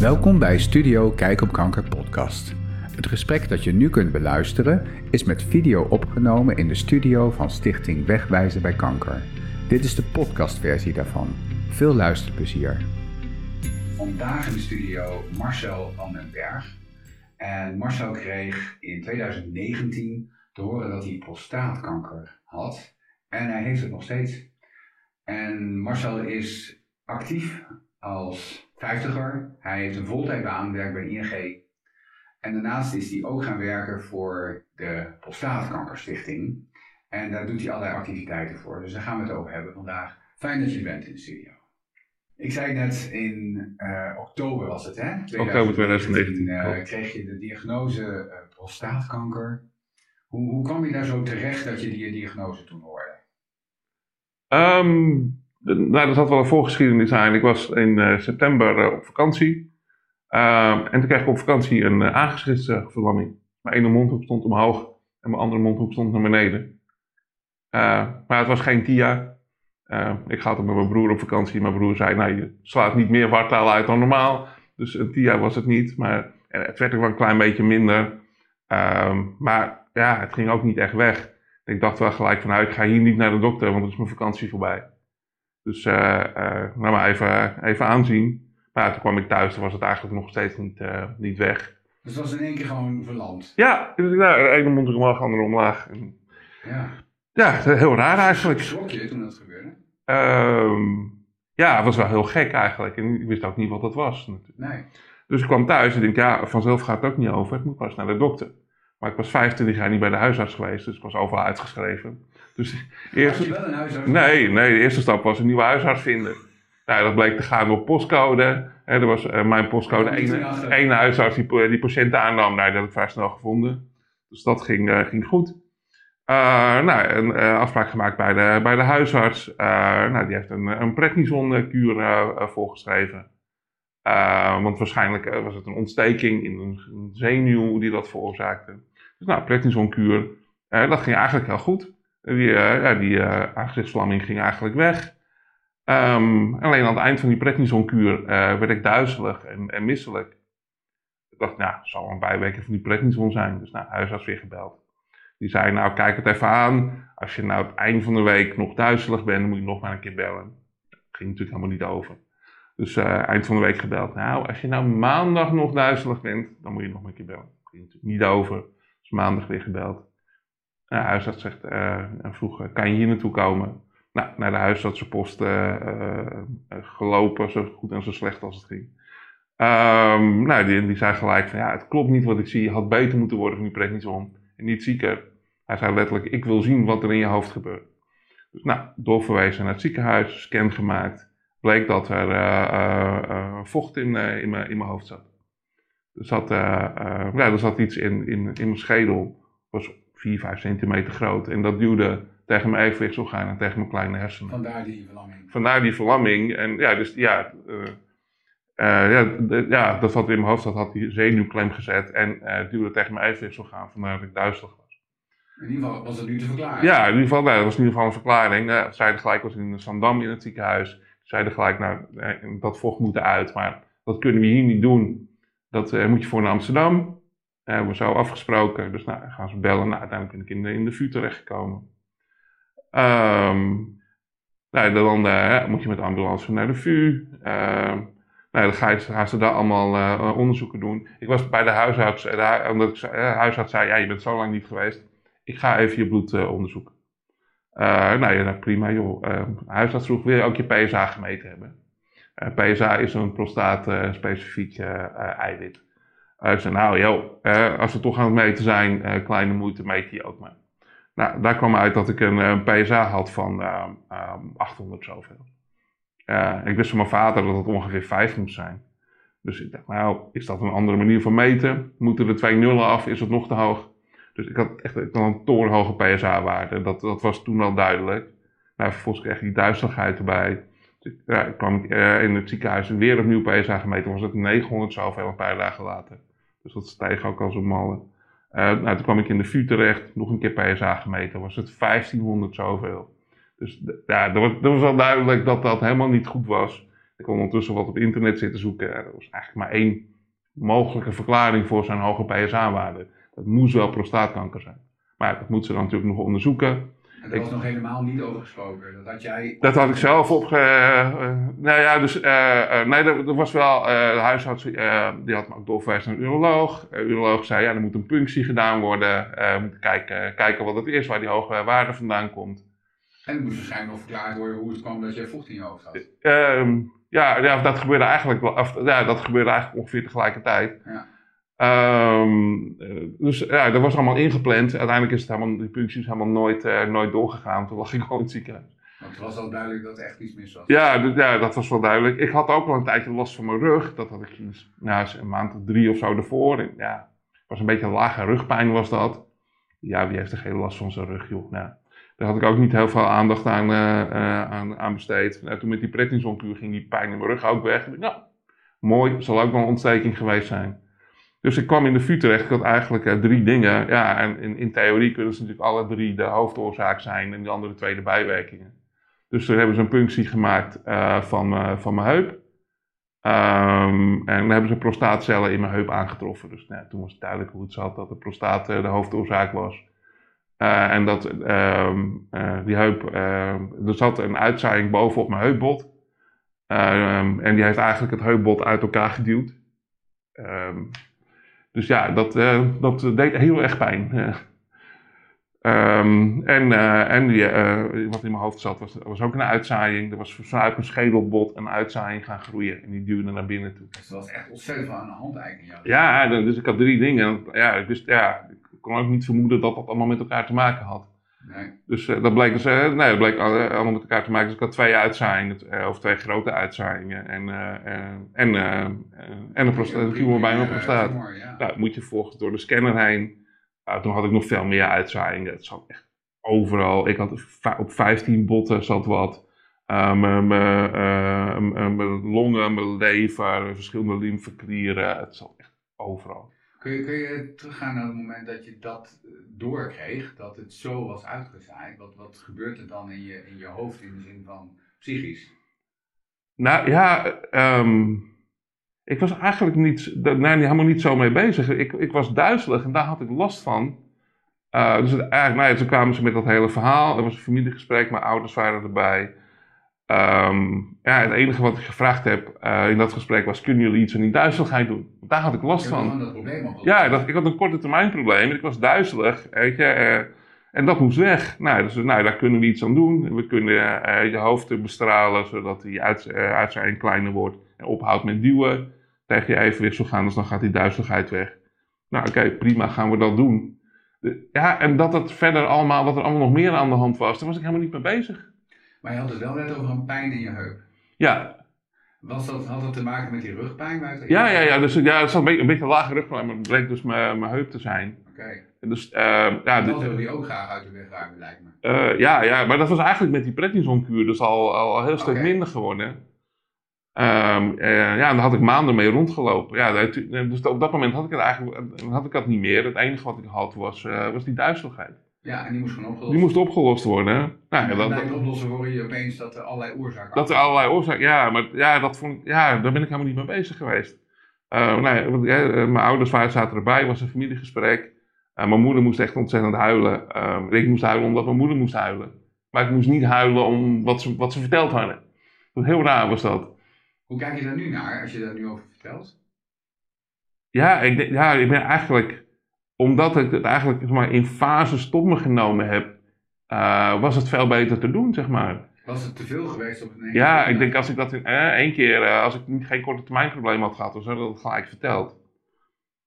Welkom bij Studio Kijk op Kanker podcast. Het gesprek dat je nu kunt beluisteren is met video opgenomen in de studio van Stichting Wegwijzen bij Kanker. Dit is de podcastversie daarvan. Veel luisterplezier. Vandaag in de studio Marcel van den Berg. En Marcel kreeg in 2019 te horen dat hij prostaatkanker had. En hij heeft het nog steeds. En Marcel is actief als vijftiger. Hij heeft een voltijdbaan, werkt bij ING. En daarnaast is hij ook gaan werken voor de Prostaatkankerstichting. En daar doet hij allerlei activiteiten voor. Dus daar gaan we het over hebben vandaag. Fijn dat je bent in de studio. Ik zei net in uh, oktober was het, hè? 2019, oktober 2019. Uh, kreeg je de diagnose uh, prostaatkanker. Hoe, hoe kwam je daar zo terecht dat je die diagnose toen hoorde? Um, nou, dat had wel een voorgeschiedenis aan. Ik was in september op vakantie. Uh, en toen kreeg ik op vakantie een uh, aangeschriftsverlamming. mijn ene mondhoek stond omhoog en mijn andere mondhoek stond naar beneden. Uh, maar het was geen TIA. ik ga altijd met mijn broer op vakantie. Mijn broer zei, nou je slaat niet meer wartaal uit dan normaal. Dus een TIA was het niet. Maar het werd ook wel een klein beetje minder. Ehm, maar ja, het ging ook niet echt weg. Ik dacht wel gelijk van, nou ik ga hier niet naar de dokter, want het is mijn vakantie voorbij. Dus nou maar even, even aanzien. Maar toen kwam ik thuis, toen was het eigenlijk nog steeds niet, uh, niet weg. Dus het was in één keer gewoon verland? Ja, dus, nou, de ene mond omlaag, de andere omlaag. En, ja. Ja, heel raar eigenlijk. Schrok je toen dat gebeurde? Um, ja, het was wel heel gek eigenlijk. En ik wist ook niet wat dat was. Natuurlijk. Nee. Dus ik kwam thuis en ik denk, ja, vanzelf gaat het ook niet over. Ik moet pas naar de dokter. Maar ik was 25 jaar niet bij de huisarts geweest, dus ik was overal uitgeschreven. Dus eerste... Had je wel een huisarts? Nee, nee, de eerste stap was een nieuwe huisarts vinden. Nou, dat bleek te gaan op postcode. er was uh, mijn postcode één, huisarts die, die patiënten aannam. Nou, dat heb ik vrij snel gevonden. Dus dat ging, uh, ging goed. Uh, nou, een afspraak gemaakt bij de, bij de huisarts. nou, die heeft een, een prednison-kuur voorgeschreven. want waarschijnlijk was het een ontsteking in een, een zenuw die dat veroorzaakte. Dus nou, prednison-kuur, dat ging eigenlijk heel goed. Die, ja, die aangezichtsvlamming ging eigenlijk weg. Um, alleen aan het eind van die prednisonkuur uh, werd ik duizelig en, misselijk. Ik dacht, nou, het zal een bijwerking van die prednison zijn. Dus nou, huisarts weer gebeld. Die zei, nou, kijk het even aan. Als je nou het eind van de week nog duizelig bent, dan moet je nog maar een keer bellen. Dat ging natuurlijk helemaal niet over. Dus eind van de week gebeld. Nou, als je nou maandag nog duizelig bent, dan moet je nog maar een keer bellen. Dat ging natuurlijk niet over. Dus maandag weer gebeld. Nou, huisarts zegt, uh, vroeg, kan je hier naartoe komen? nou, naar de huisartsenpost uh, gelopen, zo goed en zo slecht als het ging. Um, nou, die, die zei gelijk van ja, het klopt niet wat ik zie. Je had beter moeten worden van die prednison en niet zieker. Hij zei letterlijk, ik wil zien wat er in je hoofd gebeurt. Dus nou, doorverwezen naar het ziekenhuis, scan gemaakt. Bleek dat er vocht in, in, mijn, in mijn hoofd zat. Er zat, ja, er zat iets in, in, in mijn schedel, was 4, 5 centimeter groot. En dat duwde tegen mijn evenwichtsorgaan en tegen mijn kleine hersenen. Vandaar die verlamming. Vandaar die verlamming. En ja, dus ja, uh, uh, ja, de, ja, dat wat in mijn hoofd zat, had die zenuwklem gezet en uh, duwde tegen mijn evenwichtsorgaan, vandaar dat ik duizelig was. In ieder geval was dat nu te verklaren? Ja, in ieder geval, nou, dat was in ieder geval een verklaring. Uh, zeiden gelijk, was in Zandam in het ziekenhuis. Zeiden gelijk, nou, dat vocht moet eruit, maar dat kunnen we hier niet doen. Dat moet je voor naar Amsterdam. Hebben we zo afgesproken. Dus nou, gaan ze bellen. Nou, uiteindelijk ben ik in de, in de vuur terechtgekomen. Um, nou, dan uh, moet je met de ambulance naar de VU. Uh, nou, dan ga je, gaan ze daar allemaal uh, onderzoeken doen. Ik was bij de huisarts, de, omdat ik, de huisarts zei, ja, je bent zo lang niet geweest. Ik ga even je bloed onderzoeken. nou ja, prima joh. de huisarts vroeg, wil je ook je PSA gemeten hebben? PSA is een prostaat-specifiek eiwit. Ik zei, nou joh, als we toch aan het meten zijn, kleine moeite, meet die ook maar. Nou, daar kwam uit dat ik een, een PSA had van uh, uh, 800 zoveel. Uh, ik wist van mijn vader dat het ongeveer 5 moest zijn. Dus ik dacht, nou, is dat een andere manier van meten? Moeten er twee nullen af? Is het nog te hoog? Dus ik had echt ik had een torenhoge PSA-waarde. Dat, dat was toen al duidelijk. Nou, vervolgens kreeg ik die duizeligheid erbij. Dus kwam ik uh, in het ziekenhuis weer opnieuw PSA gemeten. was het 900 zoveel een paar dagen later. Dus dat steeg ook als een malle. Uh, nou, toen kwam ik in de VU terecht, nog een keer PSA gemeten, was het 1500 zoveel. Dus ja, er was, er was wel duidelijk dat dat helemaal niet goed was. Ik kon ondertussen wat op internet zitten zoeken. Er was eigenlijk maar één mogelijke verklaring voor zijn hoge PSA-waarde. Dat moest wel prostaatkanker zijn. Maar ja, dat moeten ze dan natuurlijk nog onderzoeken. En daar was nog helemaal niet over gesproken. Dat had jij... Dat had ik zelf opge... Uh, nou ja, dus... Uh, nee, er, was wel... de huisarts die had me ook doorverwezen naar een uroloog. De uroloog zei, ja, er moet een punctie gedaan worden. we moeten kijken, kijken wat het is, waar die hoge waarde vandaan komt. En het moest waarschijnlijk nog verklaard worden hoe het kwam dat je vocht in je hoofd had. Ehm, ja, ja, dat gebeurde eigenlijk, of, ja, dat gebeurde eigenlijk ongeveer tegelijkertijd. Ja. Um, dus ja, dat was allemaal ingepland. Uiteindelijk is het helemaal, die punctie is helemaal nooit, uh, nooit doorgegaan. Toen lag ik gewoon in het ziekenhuis. Want het was al duidelijk dat er echt iets mis was. Ja, ja, dat was wel duidelijk. Ik had ook al een tijdje last van mijn rug. Dat had ik nou, een maand of drie of zo ervoor. En, ja, was een beetje lage rugpijn was dat. Ja, wie heeft er geen last van zijn rug, joh. Nou, daar had ik ook niet heel veel aandacht aan, uh, aan, aan, besteed. Nou, toen met die prednisonkuur ging die pijn in mijn rug ook weg. Nou, mooi, zal ook wel een ontsteking geweest zijn. Dus ik kwam in de VU terecht. Ik had eigenlijk uh, drie dingen. Ja, en in, in, theorie kunnen ze natuurlijk alle drie de hoofdoorzaak zijn en de andere twee de bijwerkingen. Dus toen hebben ze een punctie gemaakt uh, van, van mijn heup. Um, en dan hebben ze prostaatcellen in mijn heup aangetroffen. Dus nou, toen was het duidelijk hoe het zat dat de prostaat de hoofdoorzaak was. En dat uh, die heup, ehm, er zat een uitzaaiing bovenop mijn heupbot. Ehm, en die heeft eigenlijk het heupbot uit elkaar geduwd. Dus ja, dat, eh, dat deed heel erg pijn. en en die, wat in mijn hoofd zat, was, was ook een uitzaaiing. Er was vanuit mijn schedelbot een uitzaaiing gaan groeien. En die duwde naar binnen toe. Dus dat was echt ontzettend veel aan de hand eigenlijk. Ja, dus ik had drie dingen. Ja, ik wist, ja, kon ook niet vermoeden dat dat allemaal met elkaar te maken had. Nee. Dus uh, dat bleek dus, nee, dat bleek allemaal met elkaar te maken. Dus ik had twee uitzaaiingen, uh, of twee grote uitzaaiingen. En, en, en een prostaat, tumor bij mijn prostaat. Ja. Nou, moet je volgens door de scanner heen. toen had ik nog veel meer uitzaaiingen. Het zat echt overal. Ik had op 15 botten zat wat. mijn longen, mijn lever, verschillende lymfeklieren. Het zat echt overal. Kun je, kun je teruggaan naar het moment dat je dat eh, doorkreeg, dat het zo was uitgezaaid? Wat, wat gebeurt er dan in je, in je hoofd in de zin van psychisch? Nou ja, um, ik was eigenlijk niet, nee, helemaal niet zo mee bezig. Ik, ik was duizelig en daar had ik last van. Uh, dus eigenlijk, nou toen kwamen ze met dat hele verhaal. Er was een familiegesprek, mijn ouders waren erbij. Um, ja, het enige wat ik gevraagd heb uh, in dat gesprek was: kunnen jullie iets aan die duizeligheid doen? Want daar had ik last van. Dat probleem ja, dat, ik had een korte termijn probleem. Ik was duizelig, weet je. Uh, en dat moest weg. Nou, dus, nou, daar kunnen we iets aan doen. We kunnen uh, je hoofd bestralen zodat die uit, uitzaaiing kleiner wordt en ophoudt met duwen. Tegen je evenwicht zo gaan, dus dan gaat die duizeligheid weg. Nou, oké, prima, gaan we dat doen. De, ja, en dat het verder allemaal, dat er allemaal nog meer aan de hand was, daar was ik helemaal niet mee bezig. Maar je had het wel net over een pijn in je heup. Ja. Was dat, had dat te maken met die rugpijn? Ja, ja, ja, dus ja, het zat een beetje, een beetje lage rugpijn, maar het bleek dus mijn heup te zijn. Oké. Dus, uh, ja, dat wilde je ook graag uit de weg ruimen, lijkt me. Uh, ja, ja, maar dat was eigenlijk met die prednisonkuur dus al, al een heel stuk minder geworden. Um, uh, ja, en daar had ik maanden mee rondgelopen. Ja, dus op dat moment had ik het eigenlijk had ik het niet meer. Het enige wat ik had was, was die duizeligheid. Ja, en die moest gewoon opgelost Die moest opgelost worden. Nou, en dan bij het oplossen hoor je opeens dat er allerlei oorzaken Dat er allerlei oorzaken, ja, maar ja, dat vond, ja, daar ben ik helemaal niet mee bezig geweest. Uh, nou, ja, eh, mijn ouders zaten erbij, was een familiegesprek. Uh, mijn moeder moest echt ontzettend huilen. Uh, ik moest huilen omdat mijn moeder moest huilen. Maar ik moest niet huilen om wat ze, wat ze verteld hadden. Heel raar was dat. Hoe kijk je daar nu naar, als je daar nu over vertelt? Ja, ik, ja, ik ben eigenlijk omdat ik het eigenlijk zeg maar, in fases tot me genomen heb, uh, was het veel beter te doen, zeg maar. Was het te veel geweest op een Ja, ik denk als ik dat in eh, één keer, uh, als ik niet, geen korte termijn probleem had gehad, of zo, dat gelijk verteld.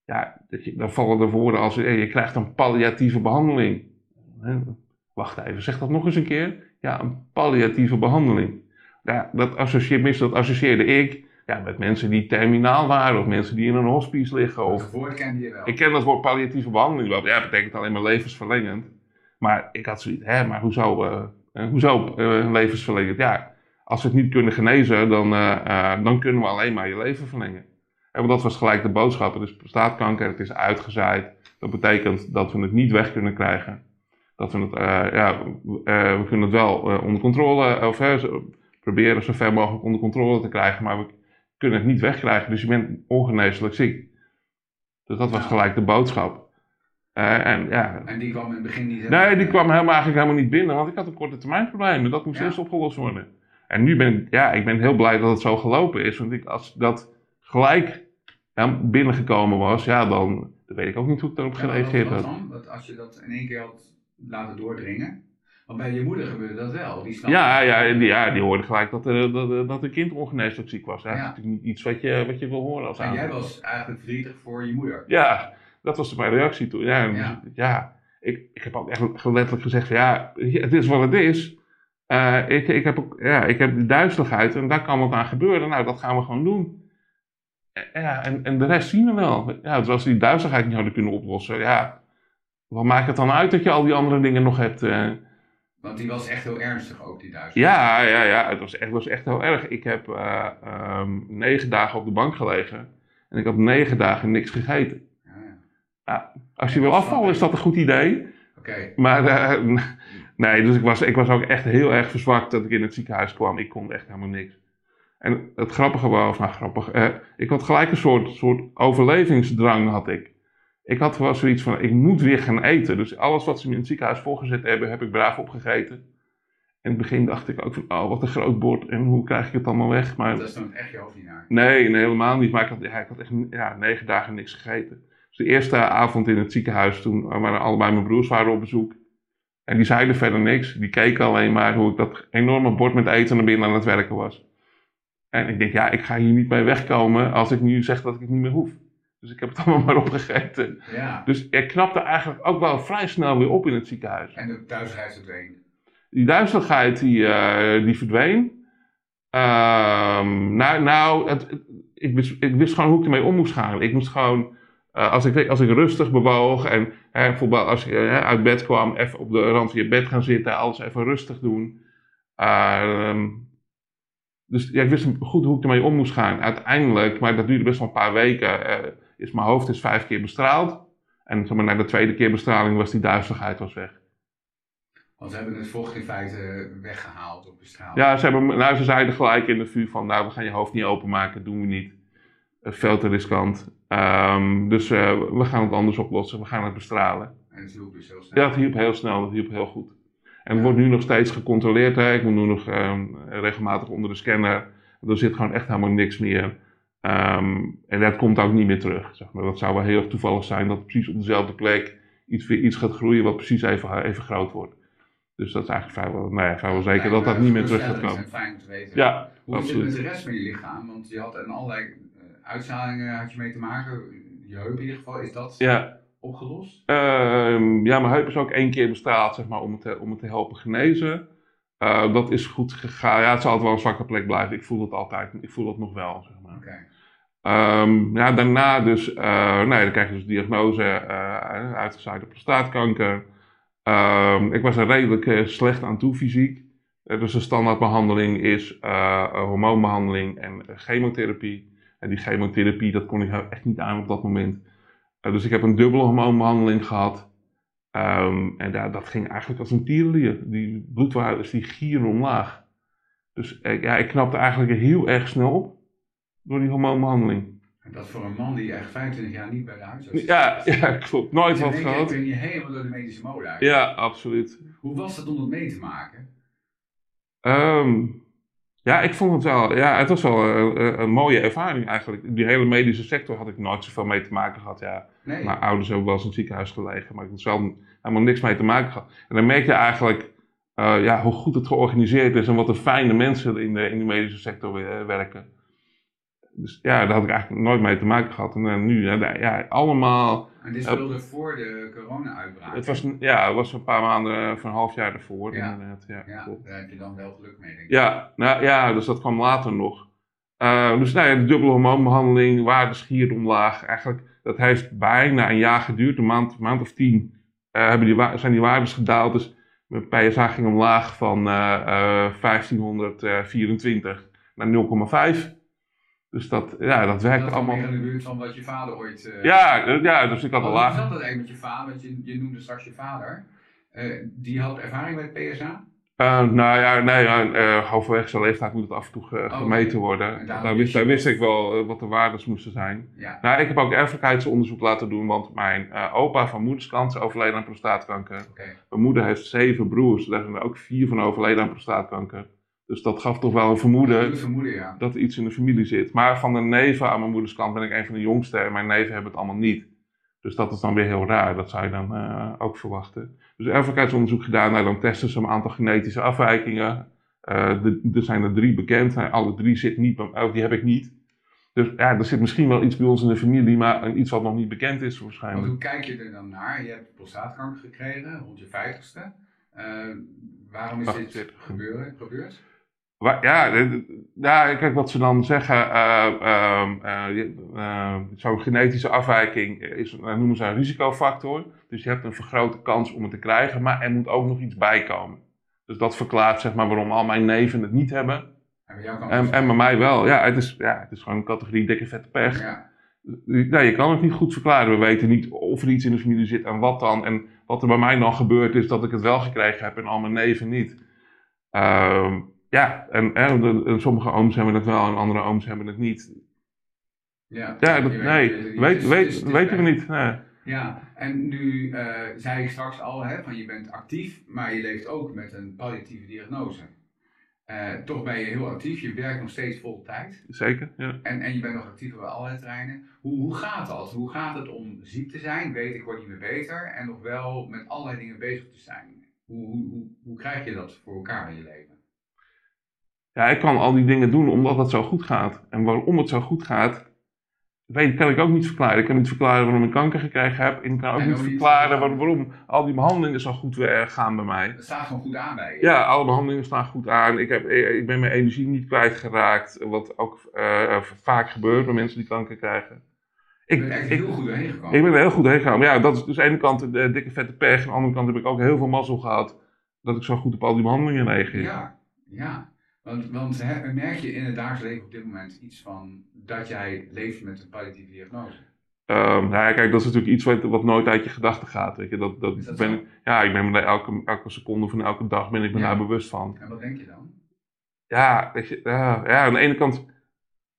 Ja, dat je, dan vallen er woorden als, je krijgt een palliatieve behandeling. Wacht even, zeg dat nog eens een keer. Ja, een palliatieve behandeling. Ja, dat, associeer, dat associeerde ik ja, met mensen die terminaal waren of mensen die in een hospice liggen. Of, dat woord kende je wel. Ik ken dat woord palliatieve behandeling wel. Ja, dat betekent alleen maar levensverlengend. Maar ik had zoiets, hè, maar hoezo, uh, hoezo uh, levensverlengend? Ja, als we het niet kunnen genezen, dan, uh, dan kunnen we alleen maar je leven verlengen. En want dat was gelijk de boodschap. Het is prostaatkanker, het is uitgezaaid. Dat betekent dat we het niet weg kunnen krijgen. Dat we het, ja, we kunnen het wel onder controle, of proberen zo ver mogelijk onder controle te krijgen, maar we kunnen het niet wegkrijgen. Dus je bent ongeneeslijk ziek. Dus dat was gelijk de boodschap. Eh, en ja, En die kwam in het begin niet Nee, die kwam helemaal, eigenlijk helemaal niet binnen, want ik had een korte termijn probleem. Dat moest Ja. eerst opgelost worden. En nu ben ik, ja, ik ben heel blij dat het zo gelopen is. Want ik, als dat gelijk ja, binnengekomen was, ja, dan, dan weet ik ook niet hoe ik daarop gereageerd had. dan? Dat als je dat in één keer had laten doordringen. Want bij je moeder gebeurde dat wel. Die snapte Ja, ja, die, ja, die hoorde gelijk dat, er, dat, dat een kind ongeneeslijk ziek was. Dat is natuurlijk niet iets wat je, wat je wil horen als En jij was eigenlijk verdrietig voor je moeder. Ja, dat was mijn reactie toen. Ja, Ja. ik, ik heb ook echt letterlijk gezegd van ja, het is wat het is. Eh, ik, ik, heb ook, ja, ik heb die duizeligheid en daar kan wat aan gebeuren. Nou, dat gaan we gewoon doen. Eh, Ja, en, en de rest zien we wel. Ja, dus als die duizeligheid niet hadden kunnen oplossen, ja, wat maakt het dan uit dat je al die andere dingen nog hebt? eh? Want die was echt heel ernstig ook, die duizend. ja, ja, ja, het was echt, was echt heel erg. Ik heb eh, ehm, negen dagen op de bank gelegen en ik had negen dagen niks gegeten. Ja, ja. Als je wil afvallen is dat een goed idee. Oké. Maar eh, nee, dus ik was, ik was ook echt heel erg verzwakt dat ik in het ziekenhuis kwam. Ik kon echt helemaal niks. En het grappige was, nou grappig, eh, ik had gelijk een soort, soort overlevingsdrang had ik. Ik had wel zoiets van, ik moet weer gaan eten. Dus alles wat ze me in het ziekenhuis voorgezet hebben, heb ik braaf opgegeten. In het begin dacht ik ook van, oh wat een groot bord en hoe krijg ik het allemaal weg. Maar Dat is dan echt je hoofd niet naar. Nee, nee, helemaal niet. Maar ik had, ja, ik had echt ja, negen dagen niks gegeten. Dus de eerste avond in het ziekenhuis, toen waren allebei mijn broers waren op bezoek. En die zeiden verder niks. Die keken alleen maar hoe ik dat enorme bord met eten naar binnen aan het werken was. En ik denk, ja, ik ga hier niet mee wegkomen als ik nu zeg dat ik het niet meer hoef. Dus ik heb het allemaal maar opgegeten. Ja. Dus ik knapte eigenlijk ook wel vrij snel weer op in het ziekenhuis. En de thuisreis verdween. Die duizeligheid die, eh, die verdween. Ehm, nou, nou het, ik, wist, ik wist gewoon hoe ik ermee om moest gaan. Ik moest gewoon, eh, als, ik, als ik rustig bewoog en hè, bijvoorbeeld als ik uit bed kwam, even op de rand van je bed gaan zitten, alles even rustig doen. Ehm, dus ja, ik wist goed hoe ik ermee om moest gaan. Uiteindelijk, maar dat duurde best wel een paar weken, eh, is mijn hoofd is vijf keer bestraald. En zeg maar, na de tweede keer bestraling was die duizeligheid was weg. Want ze hebben het vocht in feite weggehaald op de straal. Ja, ze, hebben, nou, ze zeiden gelijk in de vuur van, nou, we gaan je hoofd niet openmaken, doen we niet. Eh, veel te riskant. Ehm, dus eh, we gaan het anders oplossen, we gaan het bestralen. En het hielp dus heel snel. Ja, dat hielp heel snel, dat hielp heel goed. En het wordt nu nog steeds gecontroleerd, hè. ik moet nu nog ehm, regelmatig onder de scanner. Er zit gewoon echt helemaal niks meer. Ehm, en dat komt ook niet meer terug. Zeg maar. Dat zou wel heel erg toevallig zijn dat precies op dezelfde plek iets, weer iets gaat groeien wat precies even, even groot wordt. Dus dat is eigenlijk vrijwel, nee, vrijwel zeker dat dat niet meer terug gaat komen. Het is fijn te weten. Ja, Hoe is het absoluut. met de rest van je lichaam? Want je had een allerlei eh, uitzalingen had je mee te maken. Je heup in ieder geval, is dat Ja, opgelost? Ehm, ja, mijn heup is ook één keer bestraald, zeg maar, om het te, om het te helpen genezen. Eh, dat is goed gegaan. Ja, het zal altijd wel een zwakke plek blijven. Ik voel dat altijd. Ik voel dat nog wel, zeg maar. Ehm, ja, daarna dus, eh, nee, dan krijg je dus diagnose uh, uitgezaaide prostaatkanker. Ehm, ik was er redelijk eh, slecht aan toe fysiek. Eh, dus de standaardbehandeling is eh, hormoonbehandeling en eh, chemotherapie. En die chemotherapie, dat kon ik echt niet aan op dat moment. Dus ik heb een dubbele hormoonbehandeling gehad. Um, en ja, dat ging eigenlijk als een tierenlier. Die bloedwaardes die gieren omlaag. Dus ja, ik knapte eigenlijk heel erg snel op door die hormoonbehandeling. En dat voor een man die echt 25 jaar niet bij de huisarts is. Ja, ja klopt. Nooit wat gehad. kun je helemaal door de medische molen uit. Ja, absoluut. Hoe was het om dat mee te maken? Um, ja, ik vond het wel. Ja, het was wel een, een, mooie ervaring eigenlijk. Die hele medische sector had ik nooit zoveel mee te maken gehad. Ja, nee. mijn ouders hebben wel eens in het ziekenhuis gelegen, maar ik had zelf helemaal niks mee te maken gehad. En dan merk je eigenlijk uh, ja, hoe goed het georganiseerd is en wat een fijne mensen in de, in de medische sector werken. Dus ja, daar had ik eigenlijk nooit mee te maken gehad. En uh, nu, ja, ja, allemaal. En dit speelde voor de corona-uitbraak? Het was, ja, het was een paar maanden, van een half jaar ervoor. Ja, inderdaad. Ja, ja daar heb je dan wel geluk mee, denk ik. Ja, nou, ja dus dat kwam later nog. Uh, dus nou ja, de dubbele hormoonbehandeling, waarde schier omlaag. Eigenlijk, dat heeft bijna een jaar geduurd, een maand, maand of tien. Uh, hebben die, zijn die waardes gedaald. Dus mijn PSA ging omlaag van uh, 1524 naar 0,5. Dus dat, ja, dat werkt dat allemaal. meer in de buurt van wat je vader ooit. Uh, ja, ja, dus ik had een laag. Hoe zat dat eigenlijk met je vader? Want je, je noemde straks je vader. Uh, die had ervaring met PSA? Uh, nou ja, nee, uh, halverwege leeftijd moet het af en toe oh, gemeten worden. Daar wist, daar wist, ik wel wat de waardes moesten zijn. Ja. Nou, ik heb ook erfelijkheidsonderzoek laten doen, want mijn opa van moederskant is overleden aan prostaatkanker. Mijn moeder heeft zeven broers, daar zijn er ook vier van overleden aan prostaatkanker. Dus dat gaf toch wel een vermoeden, vermoeden ja. dat er iets in de familie zit. Maar van de neven aan mijn moeders kant ben ik een van de jongste en mijn neven hebben het allemaal niet. Dus dat is dan weer heel raar, dat zou je dan uh, ook verwachten. Dus erfelijkheidsonderzoek gedaan, nou, dan testen ze een aantal genetische afwijkingen. Uh, er zijn er drie bekend, nou, alle drie zitten niet, of die heb ik niet. Dus ja, er zit misschien wel iets bij ons in de familie, maar iets wat nog niet bekend is waarschijnlijk. hoe kijk je er dan naar? Je hebt prostaatkanker gekregen rond je vijftigste. Uh, waarom is dit gebeuren, gebeurd? Ja, ja, kijk wat ze dan zeggen. Uh, uh, Zo'n genetische afwijking is, noemen ze een risicofactor. Dus je hebt een vergrote kans om het te krijgen, maar er moet ook nog iets bij komen. Dus dat verklaart zeg maar waarom al mijn neven het niet hebben. En, en bij mij wel. Ja het, is, ja, het is gewoon een categorie dikke vette pech. Ja. Ja, je kan het niet goed verklaren. We weten niet of er iets in de familie zit en wat dan. En wat er bij mij dan gebeurt is dat ik het wel gekregen heb en al mijn neven niet. Uh, ja, en, en, sommige ooms hebben het wel en andere ooms hebben het niet. Ja, ja dat, nee, weet, weet, weet, weten we niet. Nee. Ja, en nu uh, zei ik straks al, hè, van je bent actief, maar je leeft ook met een palliatieve diagnose. Uh, toch ben je heel actief, je werkt nog steeds vol tijd. Zeker, ja. En, en je bent nog actief op allerlei terreinen. Hoe, hoe gaat dat? Hoe gaat het om ziek te zijn, weet ik word niet meer beter, en nog wel met allerlei dingen bezig te zijn? Hoe, hoe, hoe, hoe krijg je dat voor elkaar in je leven? Ja, ik kan al die dingen doen omdat het zo goed gaat. En waarom het zo goed gaat, weet, kan ik ook niet verklaren. Ik kan niet verklaren waarom ik kanker gekregen heb. En ik kan ook niet verklaren waarom, waarom, al die behandelingen zo goed gaan bij mij. Het staat gewoon goed aan bij je. Ja, alle behandelingen staan goed aan. Ik, heb, ik ben mijn energie niet kwijtgeraakt. Wat ook uh, vaak gebeurt bij mensen die kanker krijgen. Ik ben echt heel goed doorheen gekomen. Ik ben er heel goed doorheen gegaan. Ja, dat is dus aan de ene kant de dikke vette pech. Aan de andere kant heb ik ook heel veel mazzel gehad. Dat ik zo goed op al die behandelingen reageer. Ja, ja. Want, want merk je in het dagelijks leven op dit moment iets van dat jij leeft met een palliatieve diagnose? Um, nou ja, kijk, dat is natuurlijk iets wat, wat nooit uit je gedachten gaat. Weet je? Dat, dat, ben, ja, ik ben me elke, elke seconde van elke dag ben ik me daar bewust van. En wat denk je dan? Ja, weet je, ja, ja aan de ene kant,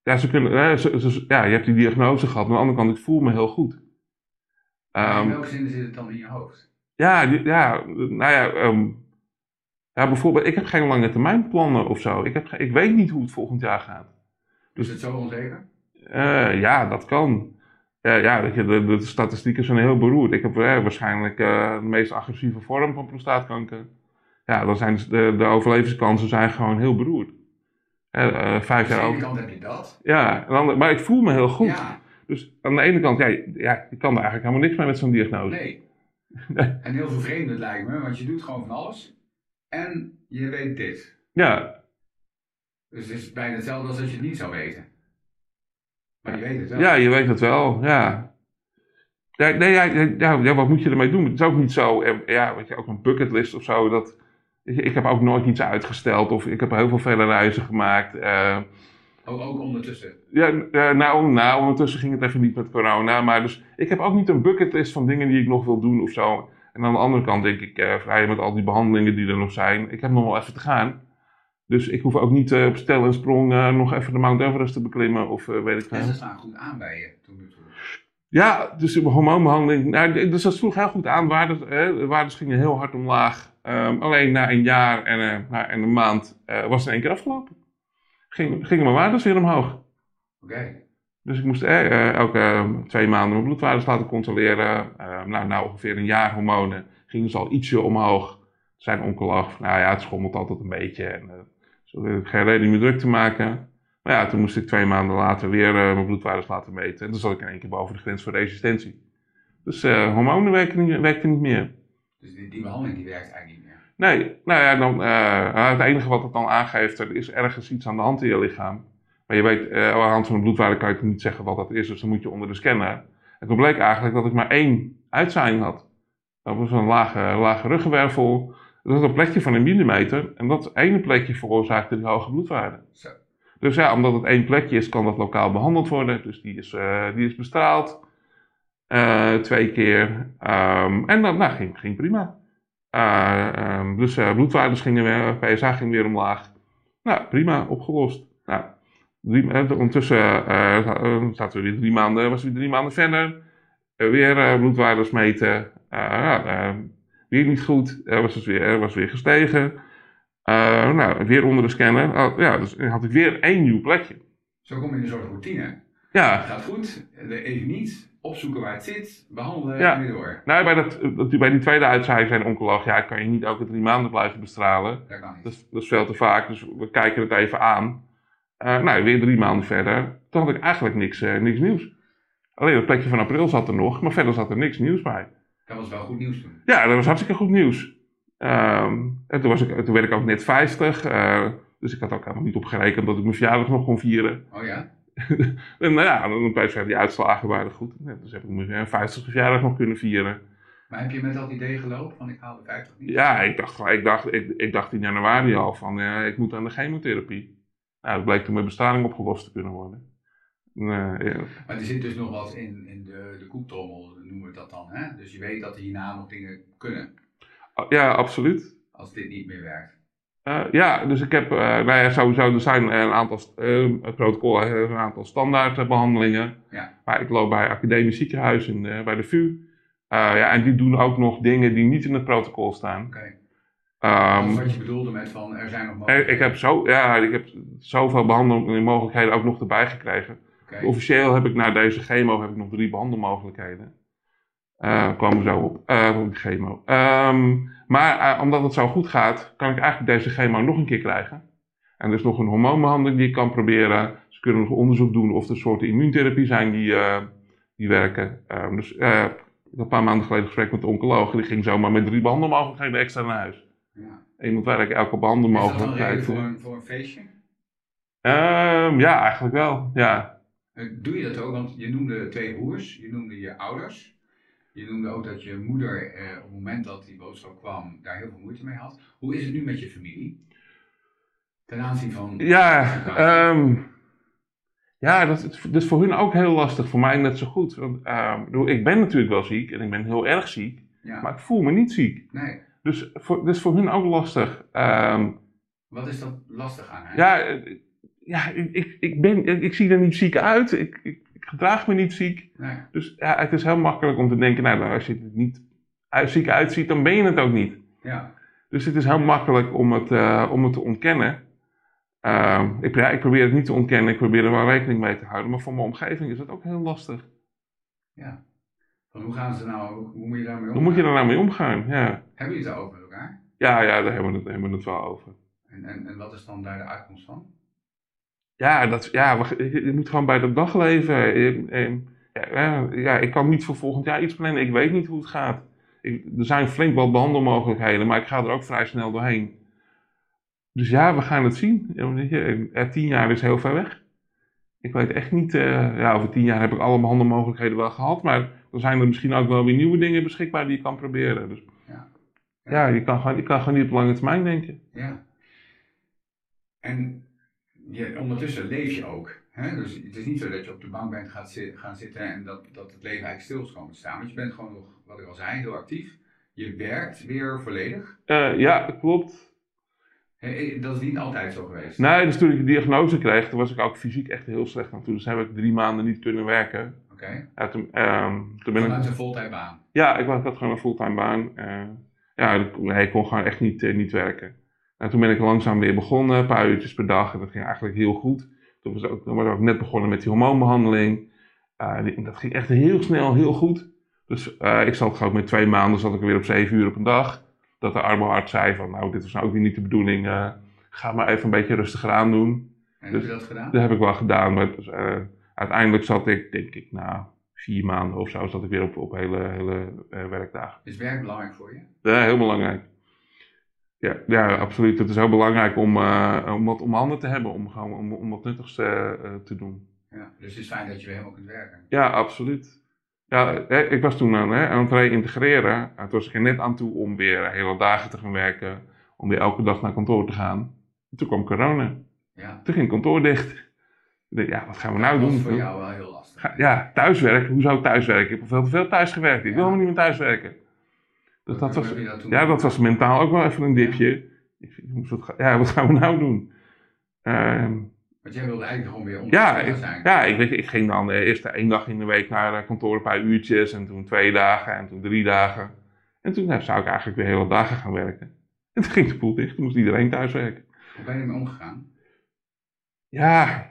ja, ze kunnen, ja, ze, ja, je hebt die diagnose gehad, maar aan de andere kant, ik voel me heel goed. Um, in ehm, welke zin zit het dan in je hoofd? Ja, ja nou ja, um, ja, bijvoorbeeld, ik heb geen lange termijn plannen of zo. Ik, heb, ik weet niet hoe het volgend jaar gaat. Dus, is het zo onzeker? Uh, ja, dat kan. Uh, ja, je, de, de, statistieken zijn heel beroerd. Ik heb uh, waarschijnlijk de meest agressieve vorm van prostaatkanker. Ja, dan zijn de, de overlevingskansen zijn gewoon heel beroerd. vijf jaar aan de ene kant heb je dat. Ja, dan, maar ik voel me heel goed. Ja. Dus aan de ene kant, ja, ja, je kan er eigenlijk helemaal niks mee met zo'n diagnose. Nee. en heel vervreemdend lijkt me, want je doet gewoon van alles en je weet dit. Ja. Dus het is bijna hetzelfde als als je het niet zou weten. Maar je weet het wel. Ja, je weet het wel, ja. Ja, nee, ja, ja, ja, wat moet je ermee doen? Het is ook niet zo, eh, ja, weet je, ook een bucketlist of zo. Dat, ik heb ook nooit iets uitgesteld of ik heb heel veel vele reizen gemaakt. Uh, ook, ook ondertussen? Ja, nou, nou, ondertussen ging het even niet met corona. Maar dus, ik heb ook niet een bucketlist van dingen die ik nog wil doen of zo. En aan de andere kant denk ik, uh, vrij met al die behandelingen die er nog zijn, ik heb nog wel even te gaan. Dus ik hoef ook niet uh, op stel en sprong uh, nog even de Mount Everest te beklimmen of weet ik veel. En ze staan goed aan bij je toen Ja, dus de hormoonbehandeling, nou, dus dat sloeg heel goed aan. Waardes, de waardes gingen heel hard omlaag. Um, alleen na een jaar en, na, en een maand was het in één keer afgelopen. Ging, gingen mijn waardes weer omhoog. Oké. Dus ik moest eh, elke ehm, twee maanden mijn bloedwaardes laten controleren. Uh, nou, nou, ongeveer een jaar hormonen gingen ze al ietsje omhoog. Zijn onkel lag, nou ja, het schommelt altijd een beetje. En, uh, zo heb ik geen reden meer druk te maken. Maar ja, toen moest ik twee maanden later weer uh, mijn bloedwaardes laten meten. En toen zat ik in één keer boven de grens voor resistentie. Dus hormonen werkten niet, niet meer. Dus die, die, behandeling die werkt eigenlijk niet meer? Nee, nou ja, dan, het enige wat het dan aangeeft, er is ergens iets aan de hand in je lichaam. Maar je weet, uh, aan de hand van de bloedwaarde kan je niet zeggen wat dat is, dus dan moet je onder de scanner. En toen bleek eigenlijk dat ik maar één uitzaaiing had. Dat was een lage, lage ruggenwervel. Dat was een plekje van een millimeter. En dat ene plekje veroorzaakte die hoge bloedwaarde. Zo. Dus ja, omdat het één plekje is, kan dat lokaal behandeld worden. Dus die is, uh, die is bestraald. Uh, twee keer. Um, en dat nou, ging, ging prima. Uh, um, dus bloedwaardes gingen weer, PSA ging weer omlaag. Nou, prima, opgelost. Drie, ondertussen zaten we weer drie maanden, was weer drie maanden verder. weer bloedwaardes meten. weer niet goed, was het weer, was weer gestegen. nou, weer onder de scanner. Oh, ja, dus had ik weer één nieuw plekje. Zo kom je in een soort routine. Ja. Het gaat goed, even niet, opzoeken waar het zit, behandelen en weer door. Nou, bij, dat, dat, bij die tweede uitzaaiing zijn oncoloog, ja, kan je niet elke drie maanden blijven bestralen. Dat kan niet. Dat dat is veel te vaak, dus we kijken het even aan. Uh, nou, weer drie maanden verder, toen had ik eigenlijk niks, uh, niks nieuws. Alleen het plekje van april zat er nog, maar verder zat er niks nieuws bij. Dat was wel goed nieuws toen. Ja, dat was hartstikke goed nieuws. Um, en toen, was ik, toen werd ik ook net 50, uh, dus ik had ook helemaal niet opgerekend dat ik mijn verjaardag nog kon vieren. Oh ja? en nou ja, dan blijft die uitslagen waren goed. Dus heb ik mijn 50 verjaardag nog kunnen vieren. Maar heb je met dat idee gelopen van ik haal de 50 niet? Ja, ik dacht, ik dacht, ik, ik dacht in januari al van ja, ik moet aan de chemotherapie. Nou, dat bleek toen met bestraling opgelost te kunnen worden. Ja. Maar er zit dus nog wat in, in de, de koektrommel, noemen we dat dan. Hè? Dus je weet dat er hierna nog dingen kunnen. Ja, absoluut. Als dit niet meer werkt. Uh, ja, dus ik heb, uh, nou ja, sowieso, er zijn een aantal, uh, het protocol heeft een aantal standaardbehandelingen. Ja. Maar ik loop bij academisch ziekenhuis in, bij de VU. ja, en die doen ook nog dingen die niet in het protocol staan. Okay. Um, wat je bedoelde met van, er zijn nog mogelijkheden. Ik heb, zo, ja, ik heb zoveel behandelmogelijkheden ook nog erbij gekregen. Okay. Officieel heb ik na deze chemo heb ik nog drie behandelmogelijkheden. Uh, kwamen we zo op, uh, chemo. Um, maar uh, omdat het zo goed gaat, kan ik eigenlijk deze chemo nog een keer krijgen. En er is nog een hormoonbehandeling die ik kan proberen. Ze kunnen nog onderzoek doen of er soorten immuuntherapie zijn die, die werken. Um, dus ik heb een paar maanden geleden gesprek met de oncoloog. Die ging zomaar met drie behandelmogelijkheden extra naar huis. Ja. En je moet werken elke behandelmogelijkheid. Voor een, voor een feestje? Um, ja, eigenlijk wel. Ja. Doe je dat ook? Want je noemde twee broers, je noemde je ouders. Je noemde ook dat je moeder eh, op het moment dat die boodschap kwam daar heel veel moeite mee had. Hoe is het nu met je familie? Ten aanzien van. Ja, um, ja dat, is, dat is voor hun ook heel lastig. Voor mij net zo goed. Want um, ik ben natuurlijk wel ziek en ik ben heel erg ziek. Ja. Maar ik voel me niet ziek. Nee. Dus voor, dat is voor hun ook lastig. Um, Wat is dat lastig aan? Hè? Ja, ja ik, ik, ben, ik zie er niet ziek uit. Ik, ik, ik gedraag me niet ziek. Nee. Dus ja, het is heel makkelijk om te denken, nou, als je er niet ziek uitziet, dan ben je het ook niet. Ja. Dus het is heel makkelijk om het, uh, om het te ontkennen. Uh, ik, ja, ik probeer het niet te ontkennen, ik probeer er wel rekening mee te houden, maar voor mijn omgeving is dat ook heel lastig. Ja. Van hoe gaan ze nou, hoe moet je daarmee omgaan? Hoe moet je daar nou mee omgaan, ja. Hebben jullie het over met elkaar? Ja, ja, daar hebben we het, hebben we het wel over. En, en, en wat is dan daar de uitkomst van? Ja, dat, ja je, je moet gewoon bij de dag leven. Ja, ja, ik kan niet voor volgend jaar iets plannen. Ik weet niet hoe het gaat. Ik, er zijn flink wat behandelmogelijkheden, maar ik ga er ook vrij snel doorheen. Dus ja, we gaan het zien. Ja, tien jaar is heel ver weg. Ik weet echt niet, uh, ja, over tien jaar heb ik alle behandelmogelijkheden wel gehad, maar dan zijn er misschien ook wel weer nieuwe dingen beschikbaar die je kan proberen. Dus, ja. Ja. ja, je, kan gewoon, je kan gewoon niet op lange termijn denken. Ja. En je, ondertussen leef je ook. Hè? Dus het is niet zo dat je op de bank bent gaat zi gaan zitten en dat, dat het leven eigenlijk stil is komen te staan. Want je bent gewoon nog, wat ik al zei, heel actief. Je werkt weer volledig. Uh, ja, klopt. Hey, dat is niet altijd zo geweest. Nee, dus toen ik de diagnose kreeg, toen was ik ook fysiek echt heel slecht aan toe. Dus heb ik drie maanden niet kunnen werken. Oké. Okay. Ja, toen, um, toen ben Vanuit ik... een fulltime baan? Ja, ik, ik had gewoon een fulltime baan. Uh, ja, ik kon gewoon echt niet, uh, niet werken. En toen ben ik langzaam weer begonnen, een paar uurtjes per dag. En dat ging eigenlijk heel goed. Toen was, ook, toen was ik ook net begonnen met die hormoonbehandeling. Uh, die, dat ging echt heel snel, heel goed. Dus ik zat gewoon met twee maanden, zat ik weer op zeven uur op een dag. Dat de arme arts zei van, nou, dit was nou ook weer niet de bedoeling. Uh, ga maar even een beetje rustiger aan doen. En dus, heb je dat gedaan? Dat heb ik wel gedaan. Maar uiteindelijk zat ik, denk ik, na vier maanden of zo, zat ik weer op, op hele, hele werkdagen. Is werk belangrijk voor je? Ja, heel belangrijk. Ja, ja, absoluut. Het is heel belangrijk om, om wat om handen te hebben, om, gewoon, om, om wat nuttigs uh, te doen. Ja, dus het is fijn dat je weer helemaal kunt werken. Ja, absoluut. Ja, ik was toen aan, hè, aan het reïntegreren. Toen was ik er net aan toe om weer hele dagen te gaan werken, om weer elke dag naar kantoor te gaan. En toen kwam corona. Ja. Toen ging kantoor dicht. Ja, wat gaan we nou dat doen? Dat voor jou wel heel lastig. Ja, thuiswerken. Hoezo thuiswerken? Ik heb veel te veel thuis gewerkt. Ik wil helemaal niet meer thuiswerken. Dus dat Hoe was, dat ja, dat was mentaal ook wel even een dipje. Ik ja, wat gaan we nou doen? Ehm, Want jij wilde eigenlijk gewoon weer ja, ondernemer ik, zijn. ja ik, weet, je, ik ging dan eh, eerst één dag in de week naar eh, kantoor, een paar uurtjes. En toen twee dagen en toen drie dagen. En toen nou, zou ik eigenlijk weer hele dagen gaan werken. En toen ging de poel dicht, toen moest iedereen thuis werken. Hoe ben je ermee omgegaan? Ja,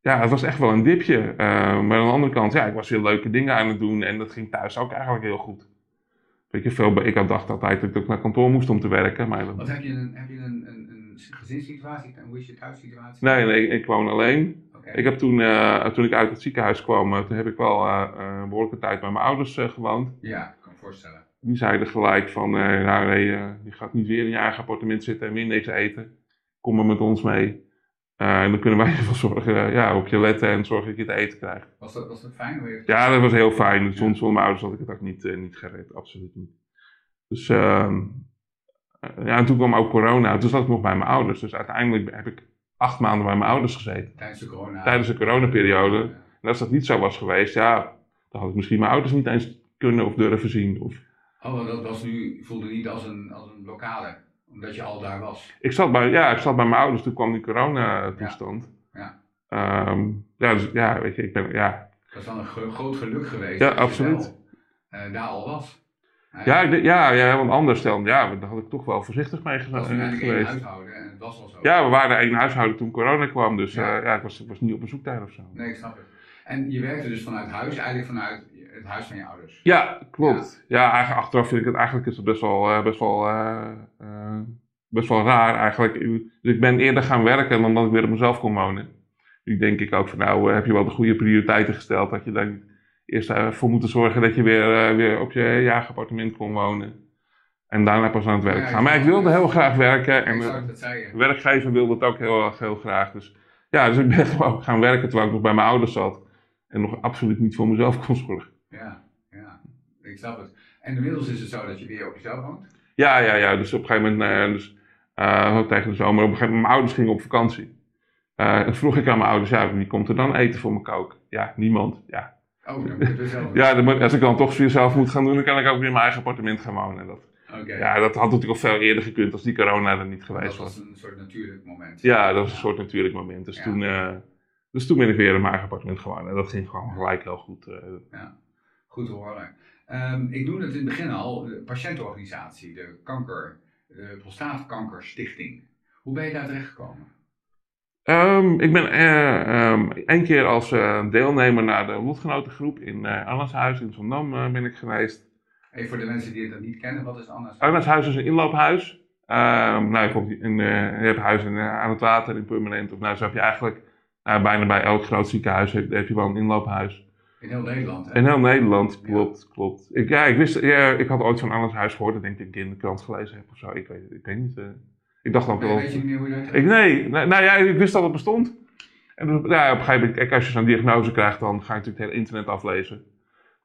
ja, het was echt wel een dipje. Eh, maar aan de andere kant, ja, ik was weer leuke dingen aan het doen. En dat ging thuis ook eigenlijk heel goed. Weet je, veel, ik had dacht altijd dat ik ook naar kantoor moest om te werken. Maar dat- Wat heb je een, heb je een, een, gezinssituatie? Hoe is je thuissituatie? nee, nee, ik woon alleen. Ik heb toen, eh, toen ik uit het ziekenhuis kwam, eh, toen heb ik wel eh, een behoorlijke tijd bij mijn ouders gewoond. Ja, ik kan me voorstellen. Die zeiden gelijk van, nou nee, je gaat niet weer in je eigen appartement zitten en weer niks eten. Kom maar met ons mee. En dan kunnen wij ervoor zorgen, ja, op je letten en zorgen dat je het eten krijgt. Was dat, was dat fijn? Ja, dat was heel fijn. Zonder zonder mijn ouders had ik het ook niet, eh, niet gered, absoluut niet. Dus, ehm, eh, ja, en toen kwam ook corona. Toen zat ik nog bij mijn ouders. Dus uiteindelijk heb ik acht maanden bij mijn ouders gezeten. Tijdens de corona. Tijdens de coronaperiode. Ja. En als dat niet zo was geweest, ja, dan had ik misschien mijn ouders niet eens kunnen of durven zien. Of... Oh, dat was nu, voelde niet als een, als een lokale, omdat je al daar was. Ik, zat bij, ja, ik zat bij mijn ouders, toen kwam die coronatoestand. Ja. Ehm, ja, dus ja, weet je, ik ben, ja. Dat is dan een gro- groot geluk geweest. Ja, absoluut. wel, eh, daar al was. Eh, Ja, ik, ja, ja, want anders dan, ja, daar had ik toch wel voorzichtig mee was eh, geweest. huishouden en het was al zo. Ja, we waren één huishouden toen corona kwam, dus Ja. ja ik, was, ik was niet op bezoek daar of zo. Nee, ik snap het. En je werkte dus vanuit huis, eigenlijk vanuit het huis van je ouders. Ja, klopt. Ja, eigenlijk achteraf vind ik het eigenlijk is het best wel, eh, best wel, eh, eh, best wel raar eigenlijk. Dus ik ben eerder gaan werken dan dat ik weer op mezelf kon wonen. Nu denk ik ook van nou, eh, heb je wel de goede prioriteiten gesteld. Dat je dan eerst ervoor moeten zorgen dat je weer, eh, weer op je jaagappartement kon wonen. En daarna pas aan het werk Ja, gaan. Maar ik wilde heel graag werken. En eh, de werkgever wilde het ook heel, heel graag. Dus ja, dus ik ben gewoon gaan werken terwijl ik nog bij mijn ouders zat. En nog absoluut niet voor mezelf kon zorgen. Ja, ja, ik snap het. En inmiddels is het zo dat je weer op jezelf woont. Ja, ja, ja. Dus op een gegeven moment, eh, dus, eh, ook tegen de zomer, op een gegeven moment, mijn ouders gingen op vakantie. Eh, en vroeg ik aan mijn ouders, ja, wie komt er dan eten voor me koken? Ja, niemand. Ja, Oh, dan moet zelf doen. ja dan moet- als ik dan toch weer zelf moet gaan doen, dan kan ik ook weer in mijn eigen appartement gaan wonen. En Dat, ja, dat had natuurlijk al veel eerder gekund als die corona er niet geweest dat was was. een soort natuurlijk moment. Ja, dat was een soort natuurlijk moment. Dus, Ja. toen, eh, dus toen ben ik weer in mijn eigen appartement gewonnen. En dat ging gewoon gelijk heel goed. eh. Goed te horen. Ehm, ik noemde het in het begin al, de patiëntenorganisatie, de kanker, de prostaatkankerstichting. Hoe ben je daar terecht gekomen? Ehm, ik ben ehm, één keer als eh, deelnemer naar de lotgenotengroep in eh Arnashuis in Zandam ben ik geweest. Even voor de mensen die het niet kennen, wat is anders? Arnashuis is een inloophuis. Ehm nou, je, komt in, je hebt huizen eh, aan het water in permanent. Of nou, zo heb je eigenlijk nou, bijna bij elk groot ziekenhuis heb, heb je wel een inloophuis. In heel Nederland, hè? In heel Nederland, klopt, klopt. Ik, ja, ik, wist, ja, ik had ooit van Arnashuis gehoord. Ik denk dat ik in de krant gelezen heb of zo. Ik weet, ik weet niet. Ik dacht ook Nee, wel... weet je niet meer hoe je Ik, nee, nou ja, ik wist dat het bestond. En dus, ja, op een gegeven moment, kijk, als je zo'n diagnose krijgt, dan ga je natuurlijk het hele internet aflezen.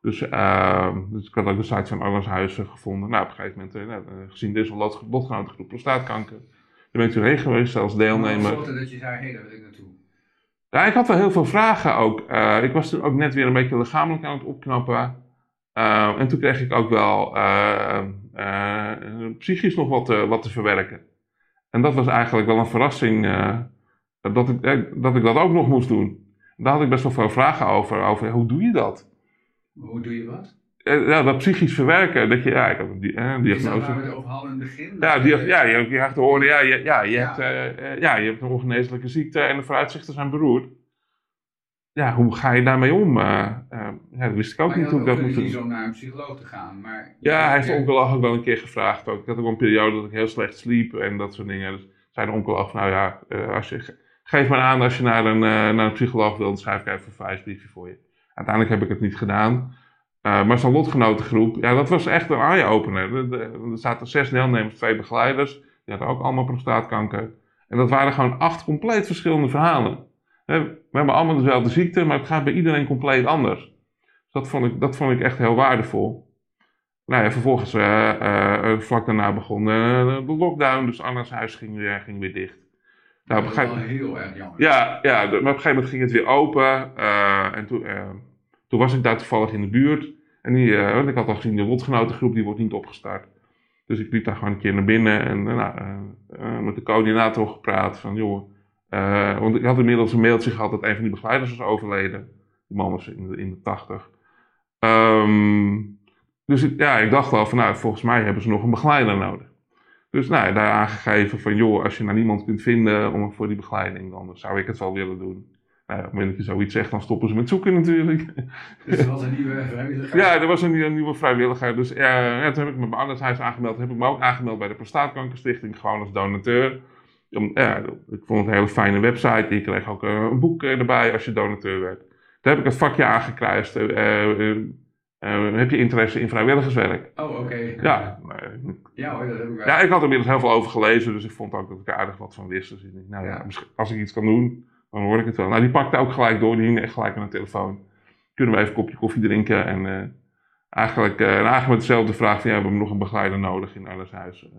Dus, ehm, dus ik had ook de site van Arno's Huis eh, gevonden. Nou, op een gegeven moment, nou, eh, gezien deze lot, lotgenotengroep prostaatkanker, daar ben ik toen heen geweest als deelnemer. Maar dat je zei, hé, daar wil ik naartoe. Ja, ik had wel heel veel vragen ook. Ik was toen ook net weer een beetje lichamelijk aan het opknappen. En toen kreeg ik ook wel psychisch nog wat, te- wat te verwerken. En dat was eigenlijk wel een verrassing eh, dat, ik, eh, dat ik dat ook nog moest doen. Daar had ik best wel veel vragen over. over hoe doe je dat? Hoe doe je wat? Eh, ja, dat psychisch verwerken. Dat je, ja, ik had een, eh, Is diagnose. waar we het over hadden in het begin? Ja, die, je- ja, je, je krijgt te horen, ja, je, ja, je, Ja. Hebt, ja, je hebt een ongeneeslijke ziekte en de vooruitzichten zijn beroerd. Ja, hoe ga je daarmee om? Eh, eh, ja, dat wist ik ook Maar niet hoe ik dat moest niet doen. zo naar een psycholoog te gaan, maar... Ja, hij heeft de oncoloog ook wel een keer gevraagd. Ook. Ik had ook een periode dat ik heel slecht sliep en dat soort dingen. Dus zei de oncoloog, nou ja, eh, als je, geef maar aan als je naar een, eh, naar een psycholoog wilt, dan schrijf ik even een verwijsbriefje voor je. Uiteindelijk heb ik het niet gedaan. Eh, maar zo'n lotgenotengroep, ja, dat was echt een eye-opener. Er- zaten zes deelnemers, twee begeleiders. Die hadden ook allemaal prostaatkanker. En dat waren gewoon acht compleet verschillende verhalen. We hebben allemaal dezelfde ziekte, maar het gaat bij iedereen compleet anders. Dus dat vond ik, dat vond ik echt heel waardevol. Nou ja, vervolgens, eh, eh, eh, vlak daarna begon de lockdown, dus Anna's huis ging weer, ging weer dicht. Nou, dat gegeven wel heel erg jammer. ja, ja, maar op een gegeven moment ging het weer open. en toen, toen was ik daar toevallig in de buurt. En die, want ik had al gezien, de lotgenotengroep die wordt niet opgestart. Dus ik liep daar gewoon een keer naar binnen en nou, met de coördinator gepraat van, joh, want ik had inmiddels een mailtje gehad dat een van die begeleiders was overleden. Die man was in de, in de tachtig. Ehm, dus ik, ja, ik dacht wel van, nou, volgens mij hebben ze nog een begeleider nodig. Dus nou, daar aangegeven van, joh, als je nou niemand kunt vinden om voor die begeleiding, dan zou ik het wel willen doen. Nou, op het moment dat je zoiets zegt, dan stoppen ze met zoeken natuurlijk. Dus er was een nieuwe vrijwilliger? Ja, er was een, een nieuwe vrijwilliger. Dus ja, toen heb ik me bij Andershuis aangemeld. heb ik me ook aangemeld bij de Prostaatkankerstichting, gewoon als donateur. Ja, ik vond het een hele fijne website. Je kreeg ook eh, een boek erbij als je donateur werd. Toen heb ik het vakje aangekruist. Uh, uh, heb je interesse in vrijwilligerswerk? Oh, oké. Ja. ja hoor, dat heb ik wel. Ja, ik had er inmiddels heel veel over gelezen, dus ik vond ook dat ik er aardig wat van wist. Dus ik dacht, nou ja, als ik iets kan doen, dan hoor ik het wel. Nou, die pakte ook gelijk door, die hing echt gelijk aan de telefoon. Kunnen we even een kopje koffie drinken? En uh, eigenlijk, uh, eigenlijk met dezelfde vraag van, ja, we hebben nog een begeleider nodig in Arleshuis.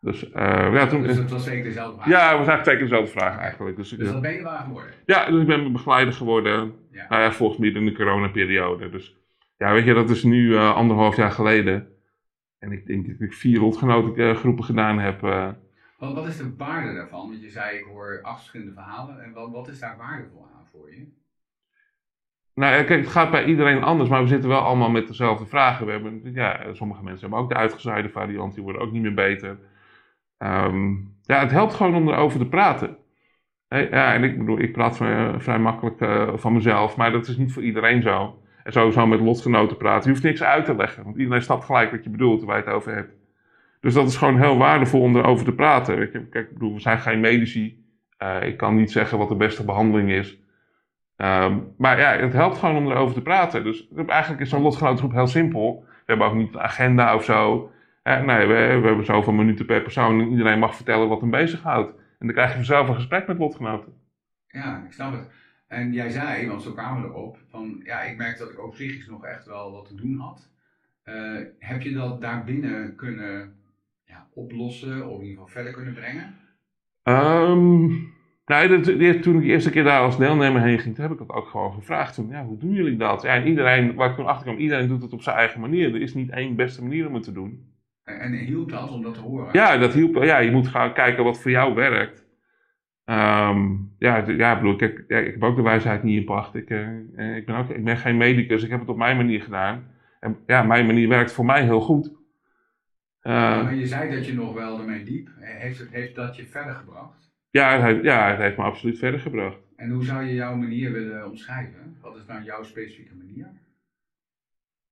Dus, uh, ja, toen, dus het was zeker dezelfde vraag? Ja, het was eigenlijk zeker dezelfde vraag eigenlijk. Dus, dus dat ben je waar geworden? Ja, dus ik ben begeleider geworden. Ja. Nou ja, volgens mij in de coronaperiode. Dus ja, weet je, dat is nu uh, anderhalf jaar geleden. En ik denk dat ik vier lotgenotengroepen gedaan heb. Uh. Wat, wat is de waarde daarvan? Want je zei, ik hoor acht verschillende verhalen. En wat, wat is daar waardevol aan voor je? Nou, kijk, het gaat bij iedereen anders, maar we zitten wel allemaal met dezelfde vragen. We hebben, ja, sommige mensen hebben ook de uitgezaaide variant, die worden ook niet meer beter. Um, ja, het helpt gewoon om erover te praten. ja, en ik bedoel, ik praat vrij, vrij makkelijk uh, van mezelf, maar dat is niet voor iedereen zo. En sowieso met lotgenoten praten. Je hoeft niks uit te leggen, want iedereen snapt gelijk wat je bedoelt, waar je het over hebt. Dus dat is gewoon heel waardevol om erover te praten. Kijk, ik bedoel, we zijn geen medici. Uh, ik kan niet zeggen wat de beste behandeling is. Um, maar ja, het helpt gewoon om erover te praten. Dus eigenlijk is zo'n lotgenotengroep heel simpel. We hebben ook niet een agenda of zo. Eh, nee, we, we, hebben zoveel minuten per persoon en iedereen mag vertellen wat hem bezighoudt. En dan krijg je vanzelf een gesprek met lotgenoten. Ja, ik snap het. En jij zei, want zo kwamen we erop, van ja, ik merkte dat ik ook psychisch nog echt wel wat te doen had. Uh, heb je dat daarbinnen kunnen ja, oplossen of in ieder geval verder kunnen brengen? Um, nou, dat, toen ik de eerste keer daar als deelnemer heen ging, heb ik dat ook gewoon gevraagd. Toen, ja, hoe doen jullie dat? Ja, en iedereen, waar ik toen achter kwam, iedereen doet het op zijn eigen manier. Er is niet één beste manier om het te doen. En hielp dat om dat te horen? Ja, dat hielp. Ja, je moet gaan kijken wat voor jou werkt. Um, ja, ja, bedoel, ik, ja, ik heb ook de wijsheid niet in pacht. Ik, uh, ik, ben ook, ik ben geen medicus, ik heb het op mijn manier gedaan. En ja, mijn manier werkt voor mij heel goed. Uh, ja, maar je zei dat je nog wel ermee liep. Heeft, het, heeft dat je verder gebracht? Ja het, heeft, ja, het heeft me absoluut verder gebracht. En hoe zou je jouw manier willen omschrijven? Wat is nou jouw specifieke manier?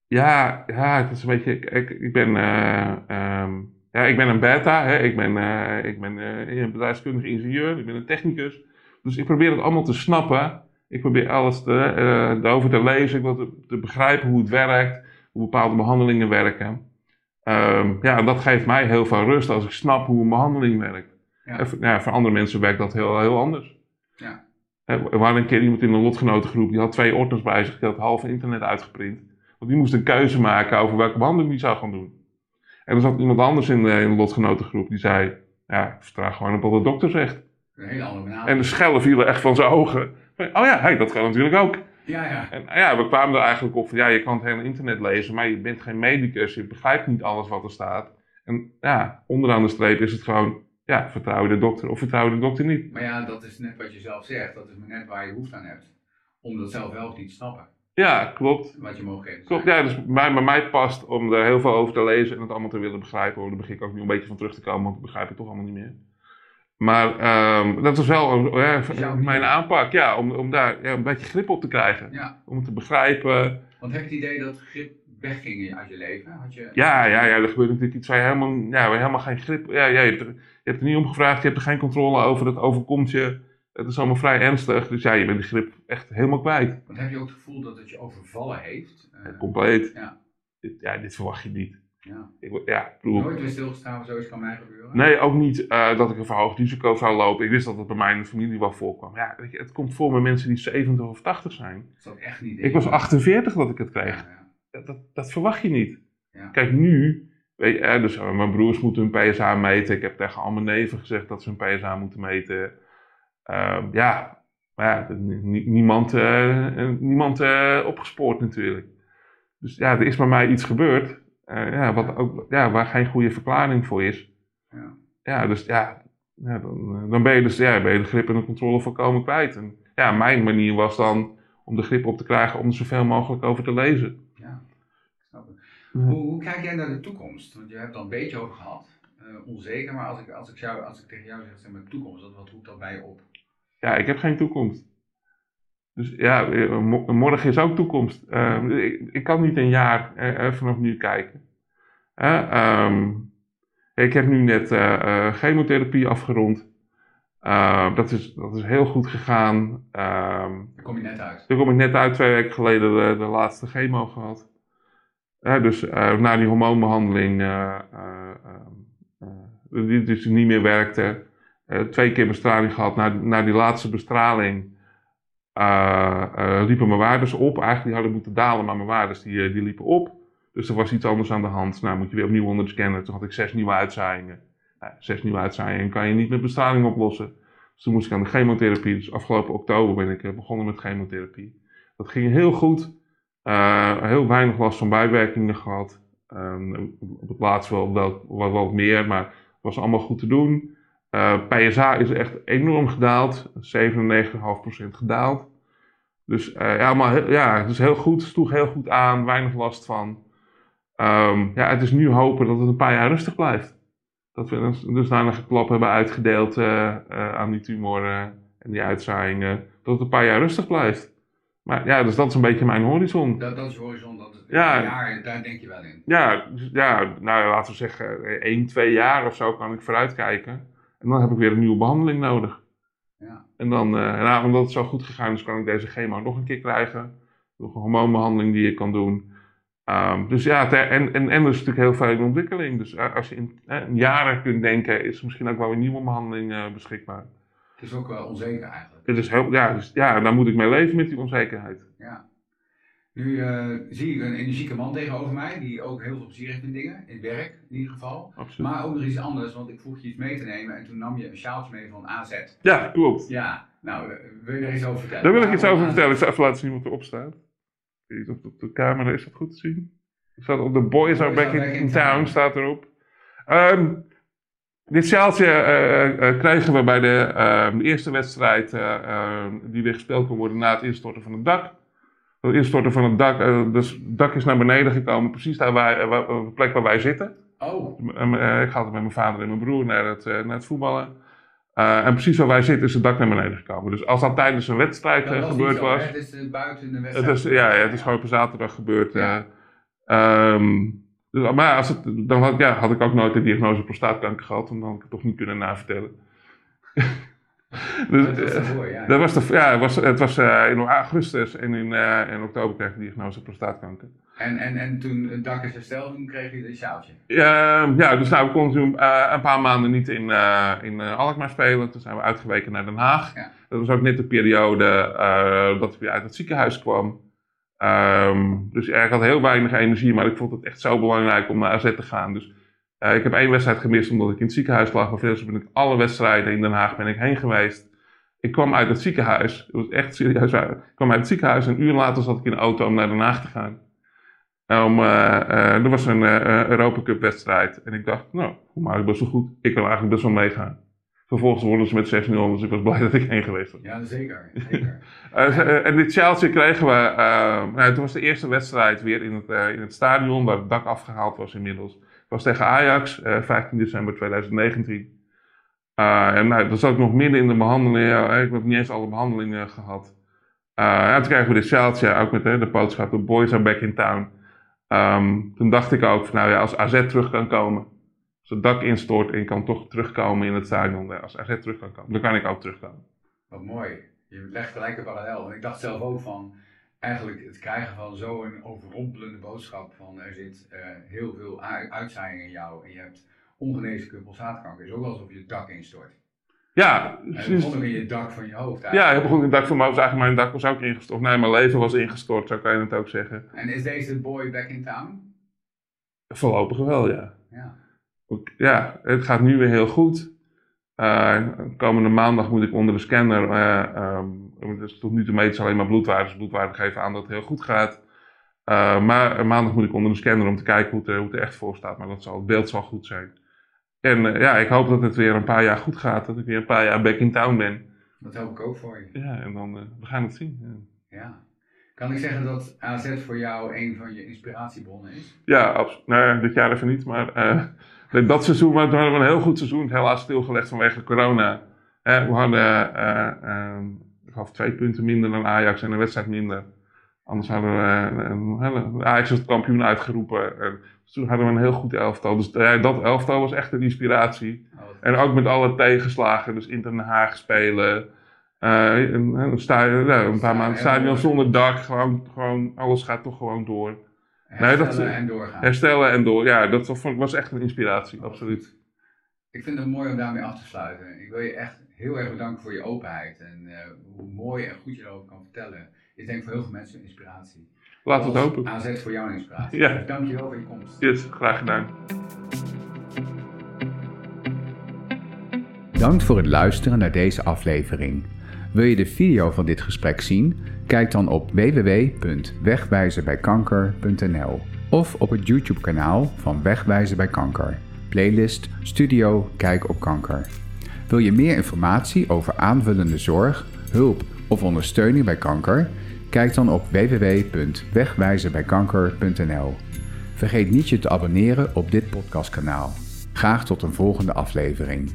Ja, ja, het is een beetje. Ik, ik ben, uh, um, ja, ik ben een beta. Hè. Ik ben, uh, ik ben uh, een bedrijfskundig ingenieur. Ik ben een technicus. Dus ik probeer het allemaal te snappen. Ik probeer alles te, erover te lezen. Ik wil te, te, begrijpen hoe het werkt. Hoe bepaalde behandelingen werken. Um, ja, dat geeft mij heel veel rust als ik snap hoe een behandeling werkt. Ja. voor, ja, voor andere mensen werkt dat heel, heel anders. Ja. Er was een keer iemand in een lotgenotengroep. Die had twee ordners bij zich. Die had half internet uitgeprint. Want die moest een keuze maken over welke behandeling die zou gaan doen. En er zat iemand anders in de, in de lotgenotengroep die zei: Ja, ik vertrouw gewoon op wat de dokter zegt. Een hele andere En de schellen vielen echt van zijn ogen. Oh ja, hey, dat gaat natuurlijk ook. Ja, ja. En ja, we kwamen er eigenlijk op van ja, je kan het hele internet lezen, maar je bent geen medicus, je begrijpt niet alles wat er staat. En ja, onderaan de streep is het gewoon, ja, vertrouw je de dokter of vertrouw je de dokter niet. Maar ja, dat is net wat je zelf zegt, dat is maar net waar je behoefte aan hebt. Om dat zelf wel niet te snappen. Ja, klopt. Wat je mogelijk geven. Klopt, ja, dus bij, bij mij past om er heel veel over te lezen en het allemaal te willen begrijpen. Daar begin ik ook nu een beetje van terug te komen, want ik begrijp het toch allemaal niet meer. Maar um, dat is wel uh, mijn aanpak, ja, om, om daar ja, een beetje grip op te krijgen. Ja. Om het te begrijpen. Want heb je het idee dat grip wegging uit je leven? Had je... Ja, ja, ja, er gebeurt natuurlijk iets waar je helemaal, ja, helemaal geen grip... Ja, ja, je, hebt er, je hebt er niet om gevraagd, je hebt er geen controle over, dat overkomt je. Het is allemaal vrij ernstig, dus ja, je bent die grip echt helemaal kwijt. Want heb je ook het gevoel dat het je overvallen heeft? Uh, compleet. Ja. Dit, ja, dit verwacht je niet. Ja. Ik, ja, bedoel, Nooit weer stilgestaan, zoiets kan mij gebeuren? Nee, ook niet uh, dat ik een verhoogd risico zou lopen. Ik wist dat het bij mij in de familie wel voorkwam. Ja, weet je, het komt voor met mensen die 70 of 80 zijn. Dat is echt niet. Ik was 48 dat ik het kreeg. Ja, dat, dat, dat, verwacht je niet. Kijk, nu, weet je, dus, mijn broers moeten hun PSA meten. Ik heb tegen al mijn neven gezegd dat ze hun PSA moeten meten. Uh, ja, maar ja, niemand, uh, niemand uh, opgespoord natuurlijk. Dus ja, er is bij mij iets gebeurd. eh, ja, wat ook, ja, waar geen goede verklaring voor is. Ja. Ja, dus ja, ja dan, dan ben je dus ja, ben je de grip en de controle volkomen kwijt. En ja, mijn manier was dan om de grip op te krijgen om er zoveel mogelijk over te lezen. Ja, ik snap het. Hoe, hoe kijk jij naar de toekomst? Want je hebt al een beetje over gehad. Eh, onzeker, maar als ik, als, ik jou, als ik tegen jou zeg, zeg maar, toekomst, wat roept dat bij je op? Ja, ik heb geen toekomst. Dus ja, eh, mo- morgen is ook toekomst. Eh, ik, ik kan niet een jaar eh, vanaf nu kijken. Eh, ehm, ik heb nu net chemotherapie afgerond. Eh, dat, is, dat is heel goed gegaan. Ehm, Daar kom je net uit. toen kom ik net uit, twee weken geleden, de, de laatste chemo gehad. Eh, dus na die hormoonbehandeling, eh, eh, eh, eh, die dus niet meer werkte, eh, twee keer bestraling gehad. Na, na die laatste bestraling eh, eh, liepen mijn waardes op. Eigenlijk die hadden moeten dalen, maar mijn waardes die, die liepen op. Dus er was iets anders aan de hand. Nou, moet je weer opnieuw onder de scanner. Toen had ik zes nieuwe uitzaaiingen. Nou, zes nieuwe uitzaaiingen kan je niet met bestraling oplossen. Dus toen moest ik aan de chemotherapie. Dus afgelopen oktober ben ik begonnen met chemotherapie. Dat ging heel goed. Heel weinig last van bijwerkingen gehad. Ehm, op het laatst wel, wel, wel wat meer, maar het was allemaal goed te doen. Eh, PSA is echt enorm gedaald. 97,5% gedaald. Dus eh, ja, maar, ja, het is heel goed. Het sloeg heel goed aan. Weinig last van. Ehm, ja, het is nu hopen dat het een paar jaar rustig blijft. Dat we een dusdanige klap hebben uitgedeeld eh, aan die tumoren en die uitzaaiingen. Dat het een paar jaar rustig blijft. Maar ja, dus dat is een beetje mijn horizon. Dat, dat is je horizon, dat is Ja. een jaar, daar denk je wel in. Ja, dus, ja nou laten we zeggen, één, twee jaar of zo kan ik vooruitkijken. En dan heb ik weer een nieuwe behandeling nodig. Ja. En dan, eh, nou, omdat het zo goed gegaan is, kan ik deze chemo nog een keer krijgen. Nog een hormoonbehandeling die ik kan doen. Ehm, dus ja, ter- en, en, en er is natuurlijk heel veel in ontwikkeling. Dus eh, als je in, eh, jaren kunt denken, is er misschien ook wel een nieuwe behandeling eh, beschikbaar. Het is ook wel onzeker eigenlijk. Het is heel, ja, dus, ja, dan moet ik mee leven met die onzekerheid. Ja. Nu eh, zie ik een energieke man tegenover mij, die ook heel veel plezier heeft in dingen, in werk in ieder geval. Absoluut. Maar ook nog iets anders, want ik vroeg je iets mee te nemen en toen nam je een sjaaltje mee van AZ. Ja, klopt. Ja, nou, eh, wil je er iets over vertellen? Daar wil ik iets over vertellen. Ik zal even laten zien wat erop staat. Ik of op de camera is dat goed te zien. Er staat op de Boys Are Back in, Town staat erop. Ehm, dit sjaaltje eh, eh, kregen we bij de, ehm, de eerste wedstrijd eh, ehm, die weer gespeeld kon worden na het instorten van het dak. Het instorten van het dak, eh, dus het dak is naar beneden gekomen, precies daar waar, eh, waar- op de plek waar wij zitten. Oh, Eh, ik ga altijd met mijn vader en mijn broer naar het, eh, naar het voetballen. Eh, en precies waar wij zitten is het dak naar beneden gekomen. Dus als dat tijdens een wedstrijd dat eh, was gebeurd zo, was. hè? Het is eh, buiten de Het wedstrijd. is, ja, ja, het is gewoon op een zaterdag gebeurd. Ja. eh. Ehm, dus, maar als het, dan had, ja, had ik ook nooit de diagnose prostaatkanker gehad, want dan had ik het toch niet kunnen navertellen. dus, Dat was ja. dat was de, ja, het was, het was eh, in augustus en in, eh, in oktober kreeg ik de diagnose prostaatkanker. En, en, en toen het dak is hersteld, toen kreeg je een sjaaltje. Ja, ja, dus nou, we konden toen eh, een paar maanden niet in, in Alkmaar spelen. Toen zijn we uitgeweken naar Den Haag. Ja. Dat was ook net de periode dat ik weer uit het ziekenhuis kwam. Ehm, dus ik had heel weinig energie, maar ik vond het echt zo belangrijk om naar AZ te gaan. Dus eh, ik heb één wedstrijd gemist omdat ik in het ziekenhuis lag. Maar verder ben ik alle wedstrijden in Den Haag ben ik heen geweest. Ik kwam uit het ziekenhuis. Het was echt serieus. Ik kwam uit het ziekenhuis en een uur later zat ik in de auto om naar Den Haag te gaan. Eh, er was een Europa Cup wedstrijd. En ik dacht, nou, hoe maak ik best wel goed. Ik wil eigenlijk best wel meegaan. Vervolgens wonnen ze met 6-0, dus ik was blij dat ik heen geweest was. Ja, zeker. zeker. En dit sjaaltje kregen we, nou, toen was de eerste wedstrijd weer in het, in het stadion, waar het dak afgehaald was inmiddels. Was tegen Ajax, eh 15 december 2019. Eh, en nou, dat zat ik nog midden in de behandeling, ja, ik heb niet eens alle behandelingen gehad. Eh, ja, toen kregen we dit sjaaltje, ook met de boodschap, de boys are back in town. Ehm, toen dacht ik ook, van, nou ja, als AZ terug kan komen, als het dak instort en kan toch terugkomen in het stadion, eh, als AZ terug kan komen, dan kan ik ook terugkomen. Wat mooi. Je legt gelijk een parallel. Ik dacht zelf ook van, eigenlijk het krijgen van zo'n overrompelende boodschap van er zit eh, heel veel uitzaaiing in jou en je hebt ongeneeslijke prostaatkanker. is ook alsof je het dak instort. Ja, precies. begon in je dak van je hoofd Ja, eigenlijk. ik begon in het dak van mijn, eigenlijk mijn dak was ook ingestort. Nee, mijn leven was ingestort, zo kan je het ook zeggen. En is deze boy back in town? Voorlopig wel, ja. Ja. Ja, het gaat nu weer heel goed. Eh, komende maandag moet ik onder de scanner, eh, ehm, dus tot nu toe meten ze alleen maar bloedwaardes. Bloedwaarden geven aan dat het heel goed gaat. maar maandag moet ik onder de scanner om te kijken hoe het, hoe het er echt voor staat. Maar dat zal, het beeld zal goed zijn. En ja, ik hoop dat het weer een paar jaar goed gaat. Dat ik weer een paar jaar back in town ben. Dat hoop ik ook voor je. Ja, en dan we gaan het zien. Ja. ja. Kan ik zeggen dat AZ voor jou een van je inspiratiebronnen is? Ja, absoluut. Nou, dit jaar even niet, maar dat seizoen we hadden we een heel goed seizoen. Helaas stilgelegd vanwege corona. we hadden, ik gaf twee punten minder dan Ajax en een wedstrijd minder. Anders hadden we, Ajax was het kampioen uitgeroepen. En toen hadden we een heel goed elftal. Dus dat elftal was echt een inspiratie. Oh, en ook met alle tegenslagen. Dus in Den Haag spelen. een, een, stadion, een paar maanden stadion zonder dak. Gewoon, gewoon, alles gaat toch gewoon door. Herstellen nee, dat, en doorgaan. Herstellen en door, ja, dat was echt een inspiratie, absoluut. Ik vind het mooi om daarmee af te sluiten. Ik wil je echt heel erg bedanken voor je openheid en uh, hoe mooi en goed je erover kan vertellen. Ik denk voor heel veel mensen een inspiratie. Laten we het hopen. AZ voor jou een inspiratie. Ja. Dank je wel voor je komst. Yes, graag gedaan. Dank voor het luisteren naar deze aflevering. Wil je de video van dit gesprek zien? Kijk dan op www.wegwijzenbijkanker.nl of op het YouTube-kanaal van Wegwijzen bij Kanker. Playlist Studio Kijk op Kanker. Wil je meer informatie over aanvullende zorg, hulp of ondersteuning bij kanker? Kijk dan op www.wegwijzenbijkanker.nl. Vergeet niet je te abonneren op dit podcastkanaal. Graag tot een volgende aflevering.